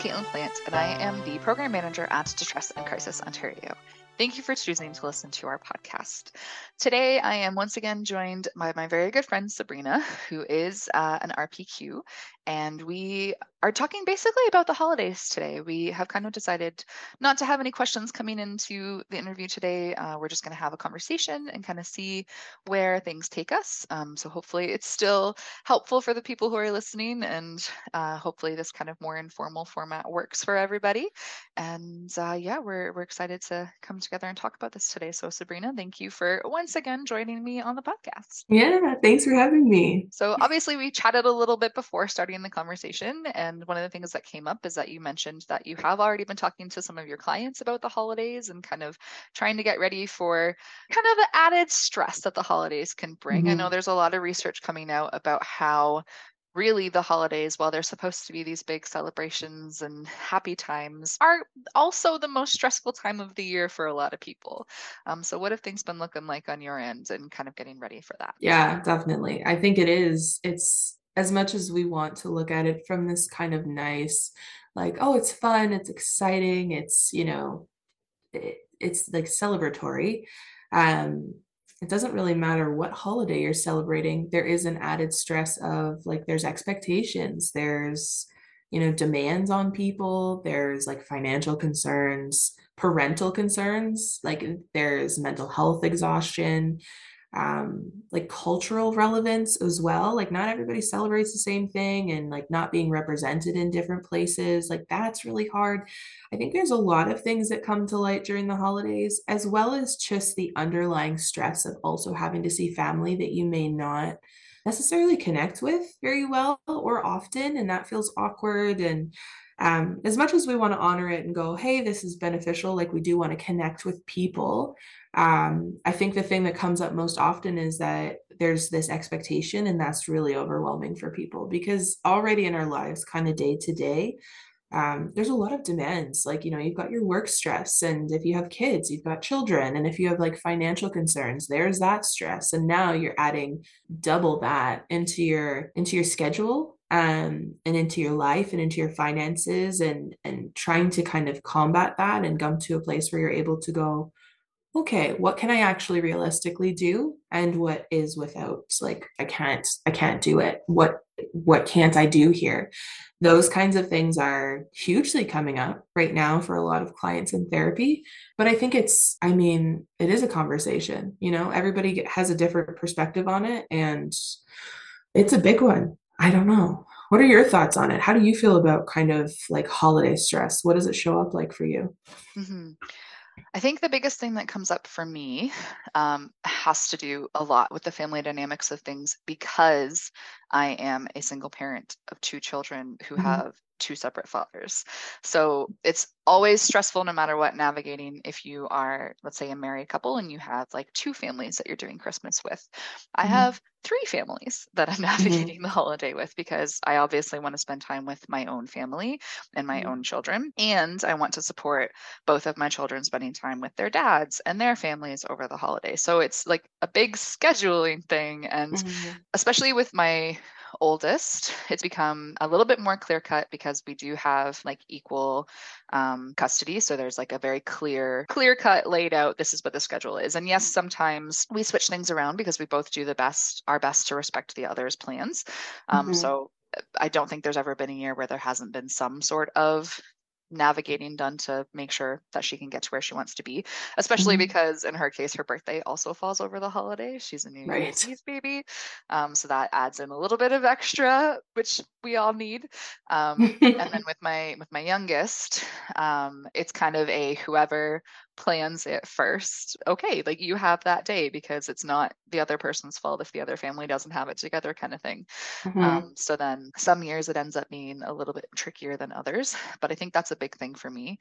Caitlin Plant, and I am the Program Manager at Distress and Crisis Ontario. Thank you for choosing to listen to our podcast. Today, I am once again joined by my very good friend Sabrina, who is uh, an RPQ, and we are talking basically about the holidays today. We have kind of decided not to have any questions coming into the interview today. Uh, we're just going to have a conversation and kind of see where things take us. Um, so hopefully, it's still helpful for the people who are listening, and uh, hopefully, this kind of more informal format works for everybody. And uh, yeah, we're we're excited to come together and talk about this today. So Sabrina, thank you for once again joining me on the podcast. Yeah, thanks for having me. So obviously, we chatted a little bit before starting the conversation. And one of the things that came up is that you mentioned that you have already been talking to some of your clients about the holidays and kind of trying to get ready for kind of the added stress that the holidays can bring. Mm-hmm. I know there's a lot of research coming out about how really the holidays while they're supposed to be these big celebrations and happy times are also the most stressful time of the year for a lot of people. Um, so what have things been looking like on your end and kind of getting ready for that? Yeah definitely. I think it is it's as much as we want to look at it from this kind of nice like oh it's fun it's exciting it's you know it, it's like celebratory um it doesn't really matter what holiday you're celebrating there is an added stress of like there's expectations there's you know demands on people there's like financial concerns parental concerns like there's mental health exhaustion um, like cultural relevance as well. Like not everybody celebrates the same thing and like not being represented in different places. Like that's really hard. I think there's a lot of things that come to light during the holidays, as well as just the underlying stress of also having to see family that you may not necessarily connect with very well or often. And that feels awkward. And um, as much as we want to honor it and go, hey, this is beneficial, like we do want to connect with people. Um, I think the thing that comes up most often is that there's this expectation, and that's really overwhelming for people because already in our lives, kind of day to day, um, there's a lot of demands. Like, you know, you've got your work stress, and if you have kids, you've got children, and if you have like financial concerns, there's that stress. And now you're adding double that into your into your schedule um, and into your life and into your finances and and trying to kind of combat that and come to a place where you're able to go okay what can i actually realistically do? And what is without? Like i can't i can't do it. What what can't i do here? Those kinds of things are hugely coming up right now for a lot of clients in therapy. But i think it's i mean it is a conversation you know? Everybody has a different perspective on it and it's a big one I don't know. What are your thoughts on it? How do you feel about kind of like holiday stress? What does it show up like for you? Mm-hmm. I think the biggest thing that comes up for me um, has to do a lot with the family dynamics of things because I am a single parent of two children who mm-hmm. have two separate fathers. So it's always stressful no matter what navigating if you are, let's say, a married couple and you have like two families that you're doing Christmas with. I mm-hmm. have three families that I'm mm-hmm. navigating mm-hmm. the holiday with because I obviously want to spend time with my own family and my mm-hmm. own children. And I want to support both of my children spending time with their dads and their families over the holiday. So it's like a big scheduling thing. And mm-hmm. especially with my oldest, it's become a little bit more clear cut because we do have like equal um, custody. So there's like a very clear, clear cut laid out. This is what the schedule is. And yes, sometimes we switch things around because we both do the best, our best to respect the other's plans. Um, mm-hmm. So I don't think there's ever been a year where there hasn't been some sort of navigating done to make sure that she can get to where she wants to be especially mm-hmm. because in her case her birthday also falls over the holiday she's a new right. year's baby um, so that adds in a little bit of extra which we all need um, and then with my with my youngest um, it's kind of a whoever plans it first okay like you have that day because it's not the other person's fault if the other family doesn't have it together kind of thing mm-hmm. um, so then some years it ends up being a little bit trickier than others but i think that's a big thing for me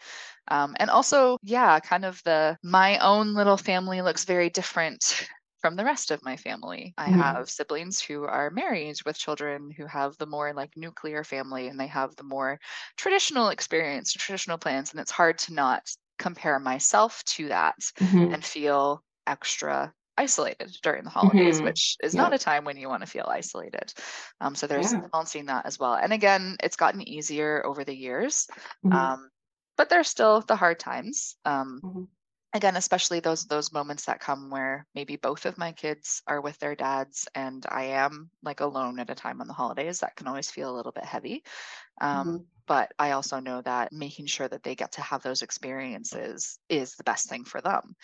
um, and also yeah kind of the my own little family looks very different from the rest of my family. I mm-hmm. have siblings who are married with children who have the more like nuclear family and they have the more traditional experience, traditional plans. And it's hard to not compare myself to that mm-hmm. and feel extra isolated during the holidays, mm-hmm. which is yeah. not a time when you want to feel isolated. Um, so there's yeah. balancing that as well. And again, it's gotten easier over the years, mm-hmm. um, but there's still the hard times. Um, mm-hmm. Again, especially those those moments that come where maybe both of my kids are with their dads and I am like alone at a time on the holidays. That can always feel a little bit heavy. Um, mm-hmm but I also know that making sure that they get to have those experiences is the best thing for them.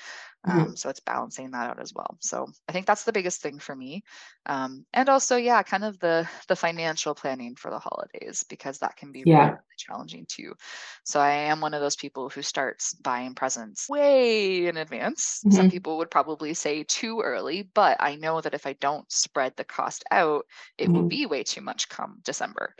Mm-hmm. Um, so it's balancing that out as well. So I think that's the biggest thing for me, um, and also yeah, kind of the the financial planning for the holidays because that can be yeah. really challenging too. So I am one of those people who starts buying presents way in advance. Mm-hmm. Some people would probably say too early, but I know that if I don't spread the cost out, it mm-hmm. will be way too much come December.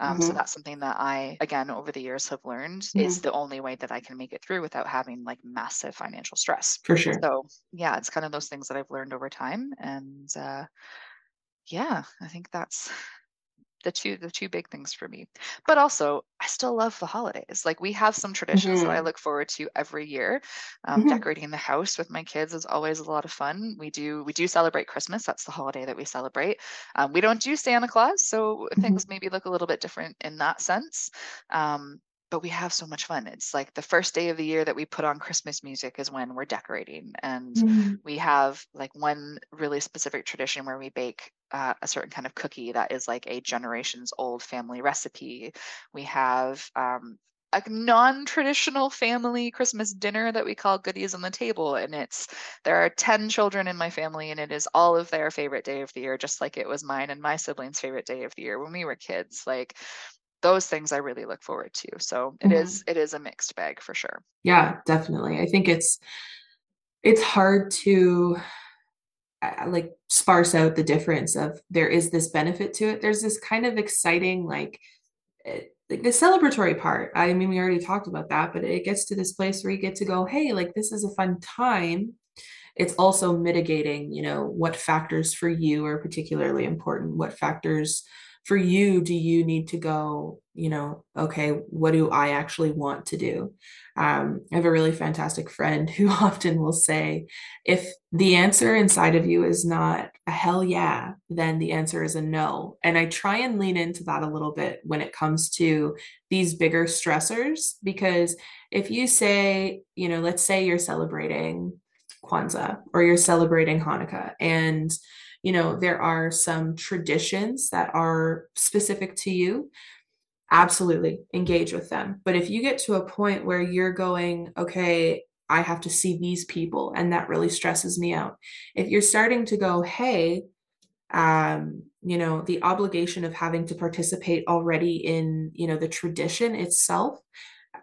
Um, mm-hmm. So that's something that I, again, over the years have learned mm-hmm. is the only way that I can make it through without having like massive financial stress. For sure. So yeah, it's kind of those things that I've learned over time. And uh, yeah, I think that's the two the two big things for me but also i still love the holidays like we have some traditions mm-hmm. that i mm-hmm. look forward to every year um, mm-hmm. decorating the house with my kids is always a lot of fun we do we do celebrate christmas that's the holiday that we celebrate um, we don't do santa claus so mm-hmm. things maybe look a little bit different in that sense um, but we have so much fun. It's like the first day of the year that we put on Christmas music is when we're decorating. And mm-hmm. we have like one really specific tradition where we bake uh, a certain kind of cookie that is like a generations old family recipe. We have um, a non-traditional family Christmas dinner that we call goodies on the table and it's there are 10 children in my family and it is all of their favorite day of the year just like it was mine and my siblings favorite day of the year when we were kids like those things I really look forward to. So it mm-hmm. is it is a mixed bag for sure. Yeah, definitely. I think it's it's hard to uh, like sparse out the difference of there is this benefit to it. There's this kind of exciting like it, eh, like the celebratory part. I mean, we already talked about that, but it gets to this place where you get to go, hey, like this is a fun time. It's also mitigating, you know, what factors for you are particularly important, what factors for you do you need to go you know okay what do i actually want to do? Um, i have a really fantastic friend who often will say if the answer inside of you is not a hell yeah then the answer is a no. And i try and lean into that a little bit when it comes to these bigger stressors because if you say you know let's say you're celebrating kwanzaa or you're celebrating hanukkah and you know there are some traditions that are specific to you absolutely engage with them. But if you get to a point where you're going okay i have to see these people and that really stresses me out. If you're starting to go hey um you know the obligation of having to participate already in you know the tradition itself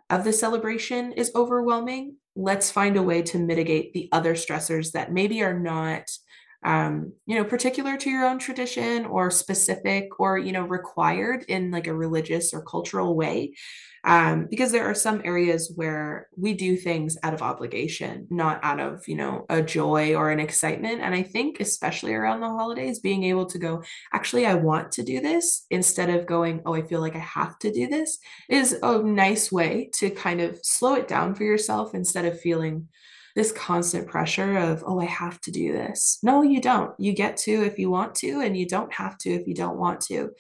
of the celebration is overwhelming let's find a way to mitigate the other stressors that maybe are not um, you know, particular to your own tradition or specific or, you know, required in like a religious or cultural way. Um, because there are some areas where we do things out of obligation, not out of, you know, a joy or an excitement. And I think, especially around the holidays, being able to go, actually, I want to do this instead of going, oh, I feel like I have to do this is a nice way to kind of slow it down for yourself instead of feeling this constant pressure of, oh, I have to do this. No, you don't. You get to if you want to, and you don't have to if you don't want to.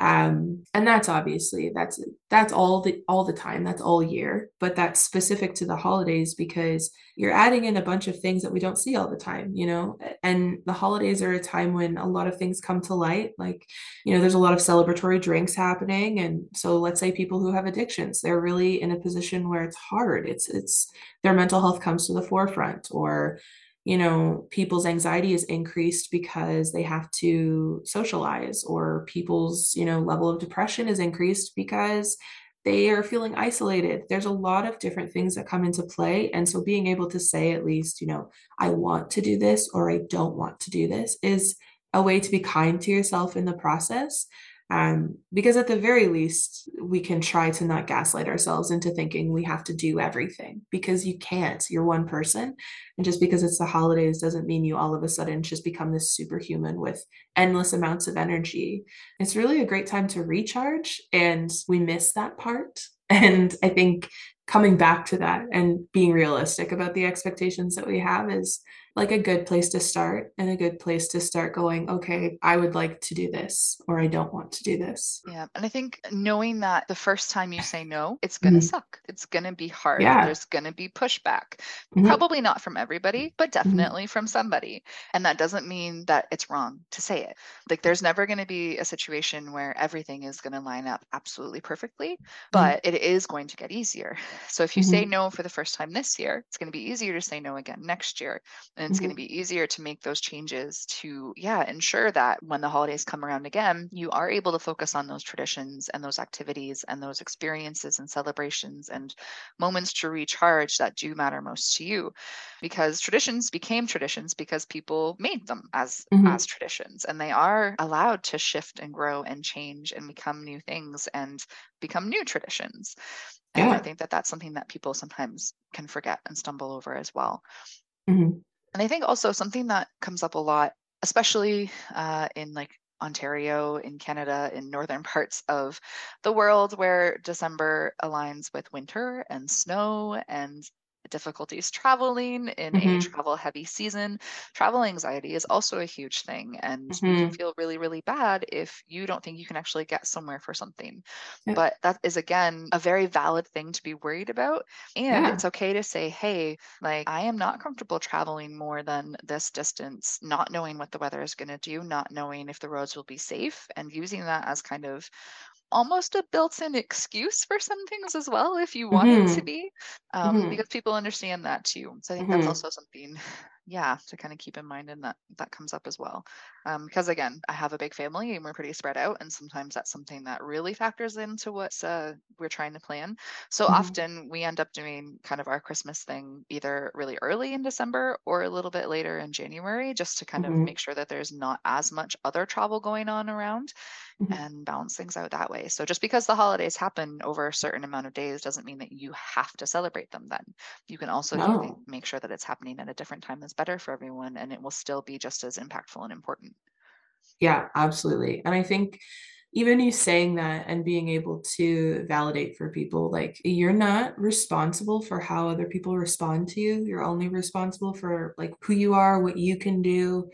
Um, and that's obviously that's that's all the all the time that's all year but that's specific to the holidays because you're adding in a bunch of things that we don't see all the time you know? And the holidays are a time when a lot of things come to light like you know there's a lot of celebratory drinks happening and so let's say people who have addictions they're really in a position where it's hard it's it's their mental health comes to the forefront or you know, people's anxiety is increased because they have to socialize, or people's, you know, level of depression is increased because they are feeling isolated. There's a lot of different things that come into play. And so being able to say, at least, you know, I want to do this or I don't want to do this is a way to be kind to yourself in the process um, because at the very least, we can try to not gaslight ourselves into thinking we have to do everything because you can't. You're one person. And just because it's the holidays doesn't mean you all of a sudden just become this superhuman with endless amounts of energy. It's really a great time to recharge. And we miss that part. And I think coming back to that and being realistic about the expectations that we have is like a good place to start and a good place to start going, okay, I would like to do this or I don't want to do this. Yeah. And I think knowing that the first time you say no, it's going to mm-hmm. suck. It's going to be hard. Yeah. There's going to be pushback. Mm-hmm. Probably not from everybody, but mm-hmm. definitely mm-hmm. from somebody. And that doesn't mean that it's wrong to say it. Like there's never going to be a situation where everything is going to line up absolutely perfectly, mm-hmm. but it is going to get easier. So if you say mm-hmm. no for the first time this year, it's going to be easier to say no again next year. And it's mm-hmm. going to be easier to make those changes to yeah ensure that when the holidays come around again you are able to focus on those traditions and those activities and those experiences and celebrations and moments to recharge that do matter most to you because traditions became traditions because people made them as mm-hmm. as traditions and they are allowed to shift and grow and change and become new things and become new traditions and yeah. i think that that's something that people sometimes can forget and stumble over as well mm-hmm. And I think also something that comes up a lot, especially uh, in like Ontario, in Canada, in northern parts of the world where December aligns with winter and snow and difficulties traveling in mm-hmm. a travel heavy season. Travel anxiety is also a huge thing. And mm-hmm. you can feel really, really bad if you don't think you can actually get somewhere for something. Yeah. But that is, again, a very valid thing to be worried about. And yeah. it's okay to say, hey, like, I am not comfortable traveling more than this distance, not knowing what the weather is going to do, not knowing if the roads will be safe, and using that as kind of almost a built-in excuse for some things as well if you want mm-hmm. it to be um, mm-hmm. because people understand that too so i think mm-hmm. that's also something yeah to kind of keep in mind and that that comes up as well um, because again i have a big family and we're pretty spread out and sometimes that's something that really factors into what uh, we're trying to plan so mm-hmm. often we end up doing kind of our christmas thing either really early in december or a little bit later in january just to kind mm-hmm. of make sure that there's not as much other travel going on around mm-hmm. and balance things out that way. So just because the holidays happen over a certain amount of days doesn't mean that you have to celebrate them then. You can also no. make sure that it's happening at a different time that's better for everyone and it will still be just as impactful and important. Yeah, absolutely. And I think even you saying that and being able to validate for people like you're not responsible for how other people respond to you you're only responsible for like who you are what you can do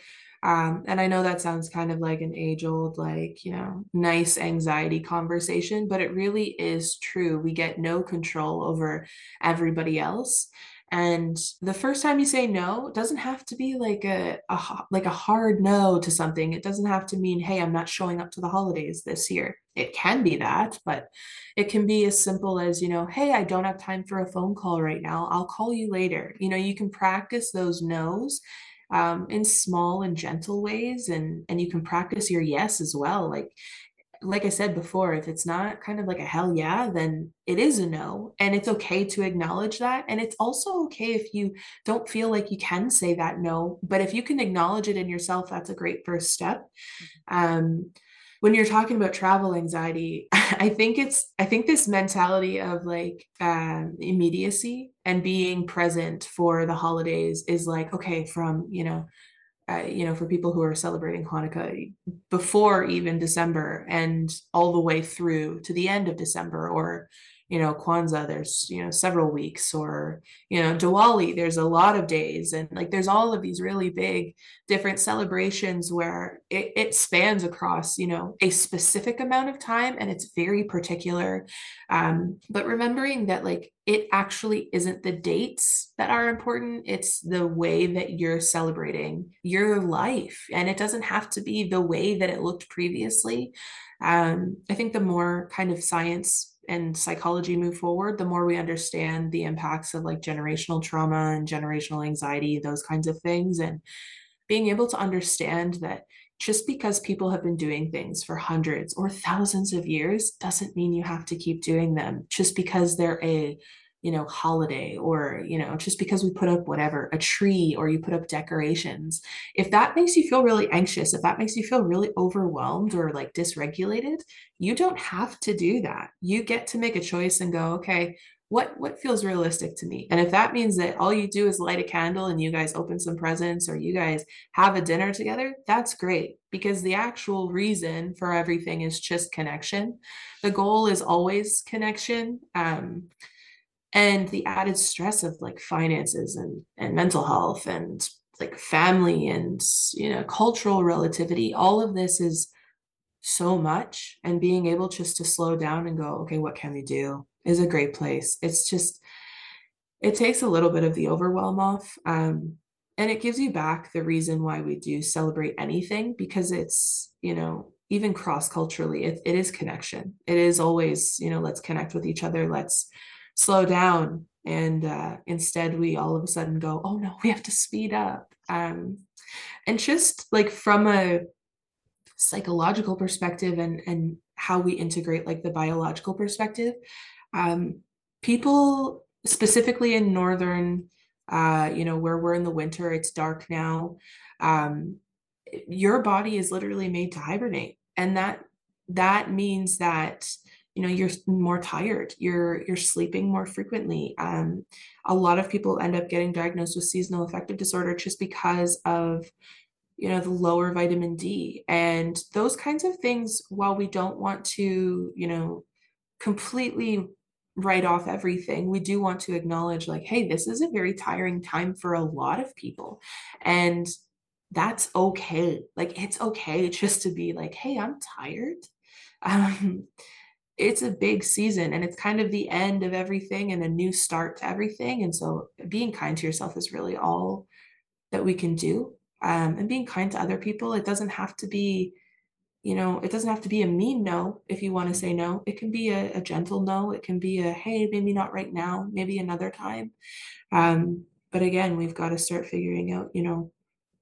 um, and I know that sounds kind of like an age old, like, you know, nice anxiety conversation, but it really is true. We get no control over everybody else. And the first time you say no, it doesn't have to be like a, a like a hard no to something. It doesn't have to mean, hey, I'm not showing up to the holidays this year. It can be that, but it can be as simple as, you know, hey, I don't have time for a phone call right now. I'll call you later. You know, you can practice those no's um, in small and gentle ways and and you can practice your yes as well like like I said before, if it's not kind of like a hell yeah, then it is a no. And it's okay to acknowledge that. And it's also okay if you don't feel like you can say that no. But if you can acknowledge it in yourself, that's a great first step. Um, when you're talking about travel anxiety, I think it's I think this mentality of like um, immediacy and being present for the holidays is like okay from you know uh, you know for people who are celebrating Hanukkah before even December and all the way through to the end of December or you know kwanzaa there's you know several weeks or you know diwali there's a lot of days. And like there's all of these really big different celebrations where it, it spans across you know a specific amount of time and it's very particular. Um, but remembering that like it actually isn't the dates that are important it's the way that you're celebrating your life. And it doesn't have to be the way that it looked previously. Um, i think the more kind of science and psychology move forward, the more we understand the impacts of like generational trauma and generational anxiety, those kinds of things. And being able to understand that just because people have been doing things for hundreds or thousands of years doesn't mean you have to keep doing them just because they're a you know holiday or you know just because we put up whatever a tree or you put up decorations if that makes you feel really anxious if that makes you feel really overwhelmed or like dysregulated you don't have to do that. You get to make a choice and go okay what what feels realistic to me? And if that means that all you do is light a candle and you guys open some presents or you guys have a dinner together that's great because the actual reason for everything is just connection. The goal is always connection um, and the added stress of like finances and and mental health and like family and you know cultural relativity all of this is so much. And being able just to slow down and go okay what can we do? is a great place. It's just it takes a little bit of the overwhelm off um, and it gives you back the reason why we do celebrate anything because it's you know even cross culturally it, it is connection. It is always you know let's connect with each other. Let's slow down and uh, instead we all of a sudden go oh no we have to speed up. Um, and just like from a psychological perspective and and how we integrate like the biological perspective um, people specifically in northern uh, you know where we're in the winter it's dark now um, your body is literally made to hibernate. And that that means that you know you're more tired you're you're sleeping more frequently um, a lot of people end up getting diagnosed with seasonal affective disorder just because of you know the lower vitamin d and those kinds of things while we don't want to you know completely write off everything we do want to acknowledge like hey this is a very tiring time for a lot of people and that's okay like it's okay just to be like hey i'm tired um, it's a big season and it's kind of the end of everything and a new start to everything. And so being kind to yourself is really all that we can do. Um, and being kind to other people, it doesn't have to be, you know, it doesn't have to be a mean no if you want to say no. It can be a, a gentle no. It can be a, hey, maybe not right now, maybe another time. Um, but again, we've got to start figuring out, you know,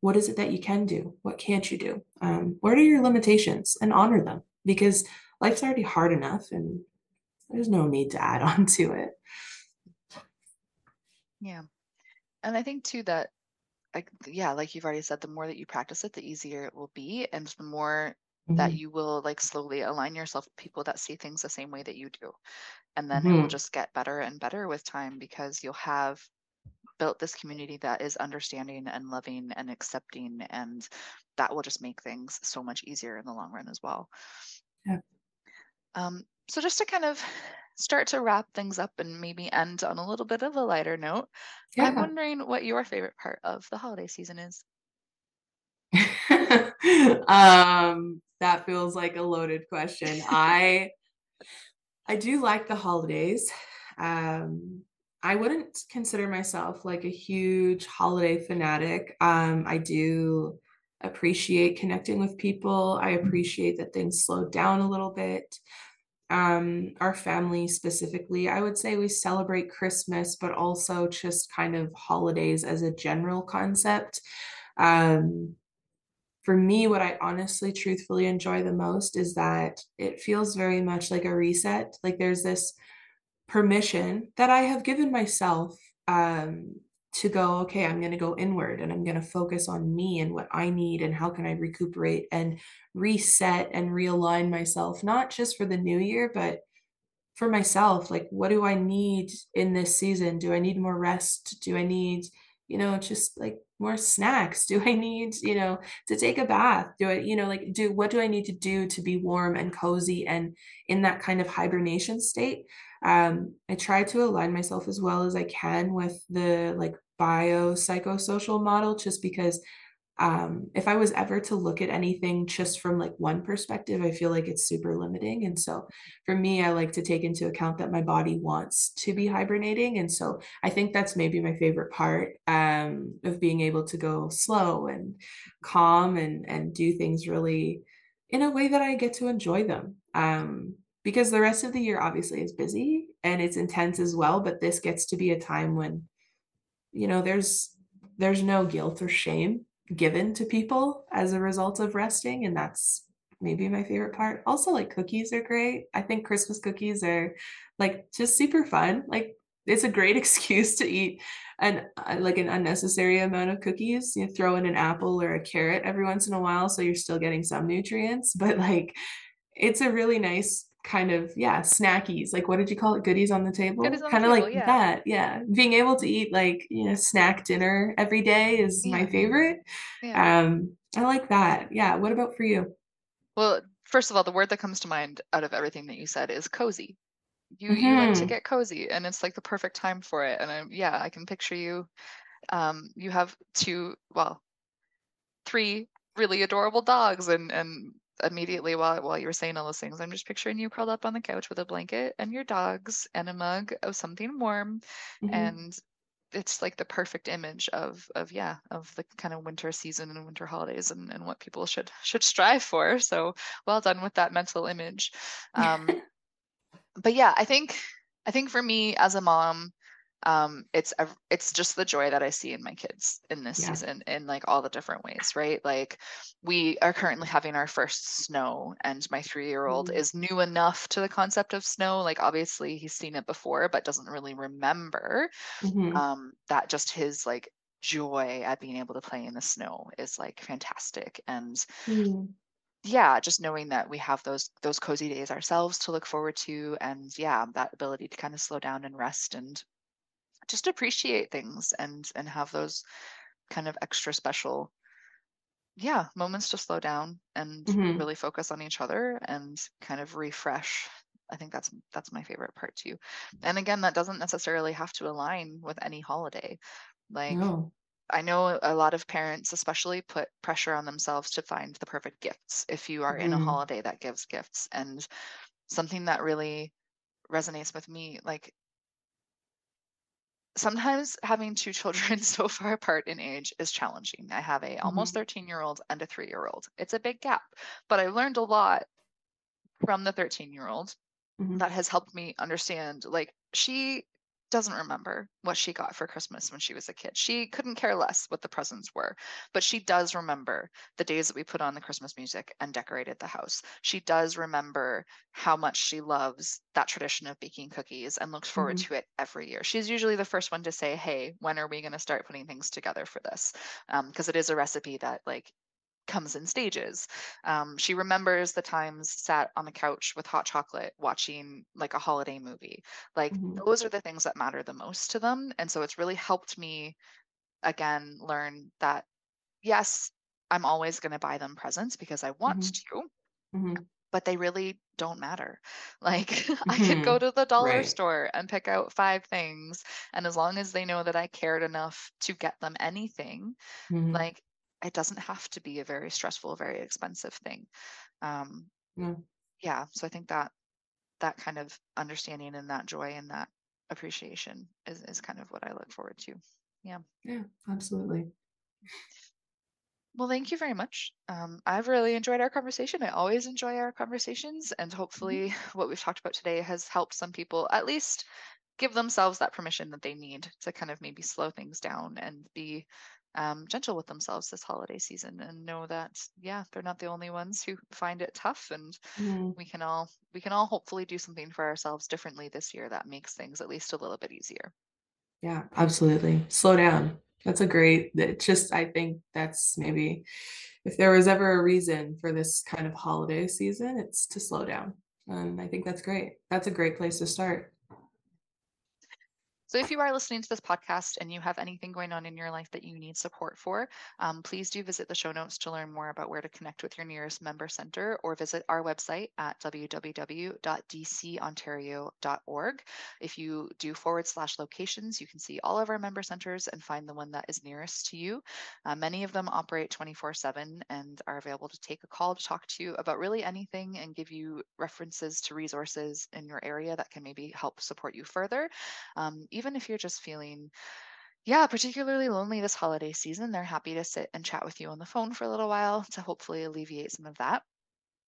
what is it that you can do? What can't you do? Um, what are your limitations and honor them? Because life's already hard enough and there's no need to add on to it. Yeah. And I think too that like yeah, like you've already said, the more that you practice it, the easier it will be. And the more mm-hmm. that you will like slowly align yourself with people that see things the same way that you do. And then mm-hmm. it will mm-hmm. just get better and better with time because you'll have built this community that is understanding and loving and accepting and that will just make things so much easier in the long run as well. Yeah. Um, so just to kind of start to wrap things up and maybe end on a little bit of a lighter note, yeah. I'm wondering what your favorite part of the holiday season is. um, that feels like a loaded question. I I do like the holidays. Um, I wouldn't consider myself like a huge holiday fanatic. Um, I do appreciate connecting with people. I mm-hmm. appreciate that things slowed down a little bit. Um, our family specifically, I would say we celebrate Christmas, but also just kind of holidays as a general concept. Um, for me, what I honestly, truthfully enjoy the most is that it feels very much like a reset. Like there's this permission that I have given myself um, to go, okay, I'm going to go inward and I'm going to focus on me and what I need and how can I recuperate and reset and realign myself, not just for the new year, but for myself. Like, what do I need in this season? Do I need more rest? Do I need, you know, just like more snacks? Do I need, you know, to take a bath? Do I, you know, like, do what do I need to do to be warm and cozy and in that kind of hibernation state? Um, I try to align myself as well as I can with the like biopsychosocial model just because um, if I was ever to look at anything just from like one perspective, I feel like it's super limiting. And so for me, I like to take into account that my body wants to be hibernating. And so I think that's maybe my favorite part um, of being able to go slow and calm and and do things really in a way that I get to enjoy them. Um, because the rest of the year obviously is busy and it's intense as well, but this gets to be a time when you know there's there's no guilt or shame given to people as a result of resting and that's maybe my favorite part. Also like cookies are great. I think christmas cookies are like just super fun. Like it's a great excuse to eat an uh, like an unnecessary amount of cookies. You know, throw in an apple or a carrot every once in a while so you're still getting some nutrients but like it's a really nice kind of yeah snackies like what did you call it goodies on the table kind of like yeah. that yeah being able to eat like you know snack dinner every day is yeah. my favorite yeah. um i like that yeah what about for you well first of all the word that comes to mind out of everything that you said is cozy you mm-hmm. you like to mm-hmm. get cozy and it's like the perfect time for it and i yeah i can picture you um you have two well three really adorable dogs and and immediately while while you were saying all those things, I'm just picturing you curled up on the couch with a blanket and your dogs and a mug of something warm, mm-hmm. and it's like the perfect image of of yeah of the kind of winter season and winter holidays and, and what people should should strive for. So well done with that mental image. Um, but yeah, I think I think for me as a mom, um it's it's just the joy that i see in my kids in this yeah. season in like all the different ways right like we are currently having our first snow and my three year old mm. is new enough to the concept of snow like obviously he's seen it before but doesn't really remember mm-hmm. um that just his like joy at being able to play in the snow is like fantastic and mm yeah just knowing that we have those those cozy days ourselves to look forward to and yeah that ability to kind of slow down and rest and just appreciate things and and have those kind of extra special yeah moments to slow down and mm-hmm. really focus on each other and kind of refresh i think that's that's my favorite part too and again that doesn't necessarily have to align with any holiday like no. i know a lot of parents especially put pressure on themselves to find the perfect gifts if you are mm. in a mm-hmm. holiday that gives gifts and something that really resonates with me like sometimes having two children so far apart in age is challenging. I have a mm-hmm. almost 13 year old and a three year old. It's a big gap, but I learned a lot from the 13 year old mm-hmm. that has helped me understand like she doesn't remember what she got for Christmas when she was a kid. She couldn't care less what the presents were, but she does remember the days that we put on the Christmas music and decorated the house. She does remember how much she loves that tradition of baking cookies and looks forward mm-hmm. to it every year. She's usually the first one to say, Hey, when are we going to start putting things together for this? Because um, it is a recipe that, like, comes in stages. Um, she remembers the times sat on the couch with hot chocolate watching like a holiday movie. Like mm-hmm. those are the things that matter the most to them. And so it's really helped me again learn that yes, I'm always going to buy them presents because I want mm-hmm. to. Mm-hmm. But they really don't matter. Like, I could go mm-hmm. to the dollar right. store and pick out five things. And as long as they know that I cared enough to get them anything, mm-hmm. like it doesn't have to be a very stressful, very expensive thing. Um, mm. Yeah. So I think that that kind of understanding and that joy and that appreciation is, is kind of what I look forward to. Yeah. Yeah, absolutely. Well, thank you very much. Um, I've really enjoyed our conversation. I always enjoy our conversations, and mm-hmm. hopefully, mm-hmm. what we've talked about today has helped some people at least give themselves that permission that they need to kind of maybe slow things down and be um, gentle with themselves this holiday season and know that yeah they're not the only ones who find it tough and mm. we can all we can all hopefully do something for ourselves differently this year that makes things at least a little bit easier. Yeah absolutely. Slow down. That's a great that just i think that's maybe if there was ever a reason for this kind of holiday season it's to slow down. And i think that's great. That's a great place to start So if you are listening to this podcast and you have anything going on in your life that you need support for, um, please do visit the show notes to learn more about where to connect with your nearest member center or visit our website at www.dcontario.org. If you do forward slash locations, you can see all of our member centers and find the one that is nearest to you. Uh, many of them operate 24 7 and are available to take a call to talk to you about really anything and give you references to resources in your area that can maybe help support you further. Um, even if you're just feeling yeah, particularly lonely this holiday season, they're happy to sit and chat with you on the phone for a little while to hopefully alleviate some of that.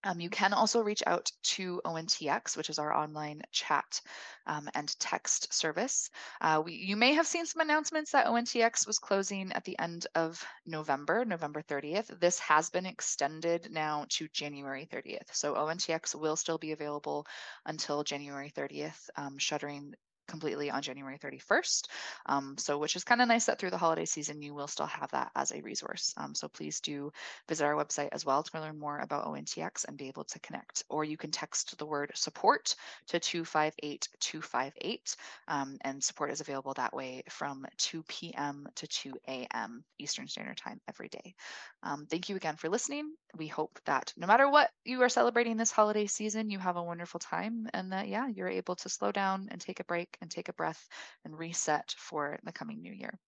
Um, you can also reach out to ONTX, which is our online chat um, and text service. Uh, we, you may have seen some announcements that ONTX was closing at the end of November, November 30th. This has been extended now to January 30th. So ONTX will still be available until January 30th, um, shuttering completely on January 31st. Um, so, which is kind of nice that through the holiday season, you will still have that as a resource. Um, so, please do visit our website as well to learn more about ONTX and be able to connect. Or you can text the word support to 258 258, um, and support is available that way from 2 p.m. to 2 a.m. Eastern Standard Time every day. Um, thank you again for listening. We hope that no matter what you are celebrating this holiday season, you have a wonderful time and that, yeah, you're able to slow down and take a break and take a breath and reset for the coming new year.